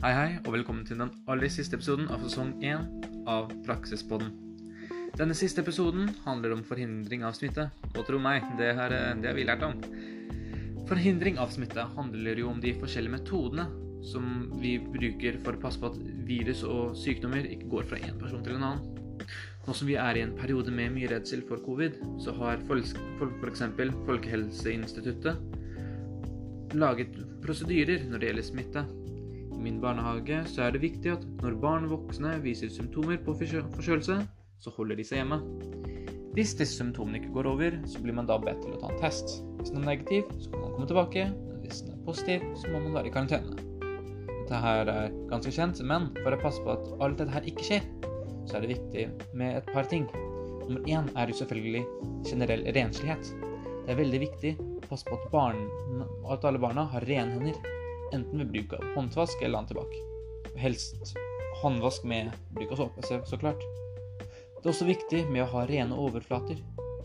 Hei, hei, og velkommen til den aller siste episoden av sesong 1 av Praksispodden. Denne siste episoden handler om forhindring av smitte. Og tro meg, det har, det har vi lært om. Forhindring av smitte handler jo om de forskjellige metodene som vi bruker for å passe på at virus og sykdommer ikke går fra én person til en annen. Nå som vi er i en periode med mye redsel for covid, så har f.eks. Folkehelseinstituttet laget prosedyrer når det gjelder smitte. Min barnehage så er det viktig at når barn og voksne viser symptomer på forkjølelse, så holder de seg hjemme. Hvis disse symptomene ikke går over, så blir man da bedt til å ta en test. Hvis den er negativ, så kan man komme tilbake. Hvis den er positiv, så må man være i karantene. Dette her er ganske kjent, men for å passe på at alt dette her ikke skjer, så er det viktig med et par ting. Nummer én er jo selvfølgelig generell renslighet. Det er veldig viktig å passe på at, barn, at alle barna har rene hender enten ved bruk av håndvask eller antibac. Helst håndvask med bruk av såpe, så klart. Det er også viktig med å ha rene overflater,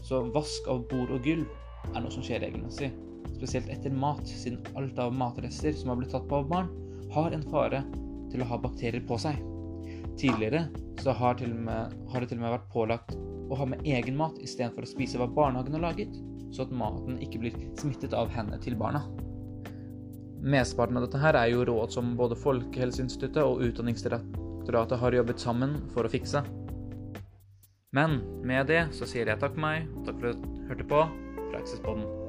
så vask av bord og gulv er noe som skjer regelmessig. Spesielt etter mat, siden alt av matrester som har blitt tatt på av barn, har en fare til å ha bakterier på seg. Tidligere så har, med, har det til og med vært pålagt å ha med egen mat istedenfor å spise hva barnehagen har laget, så at maten ikke blir smittet av hendene til barna. Mesteparten av dette her er jo råd som både Folkehelseinstituttet og Utdanningsdirektoratet har jobbet sammen for å fikse. Men med det så sier jeg takk for meg, takk for at du hørte på Praksispodden.